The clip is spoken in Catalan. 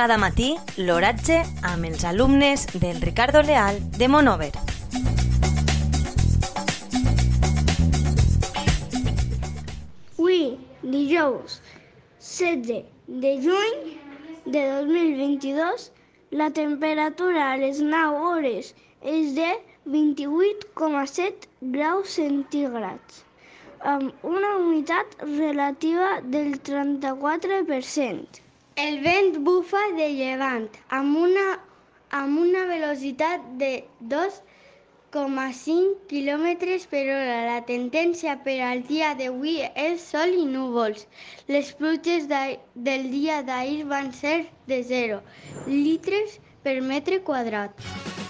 Cada matí, l'oratge amb els alumnes del Ricardo Leal de Monover. Avui, dijous 16 de juny de 2022, la temperatura a les 9 hores és de 28,7 graus centígrads, amb una humitat relativa del 34%. El vent bufa de llevant amb una, amb una velocitat de 2,5 km per hora. La tendència per al dia d'avui és sol i núvols. Les pluges del dia d'ahir van ser de 0 litres per metre quadrat.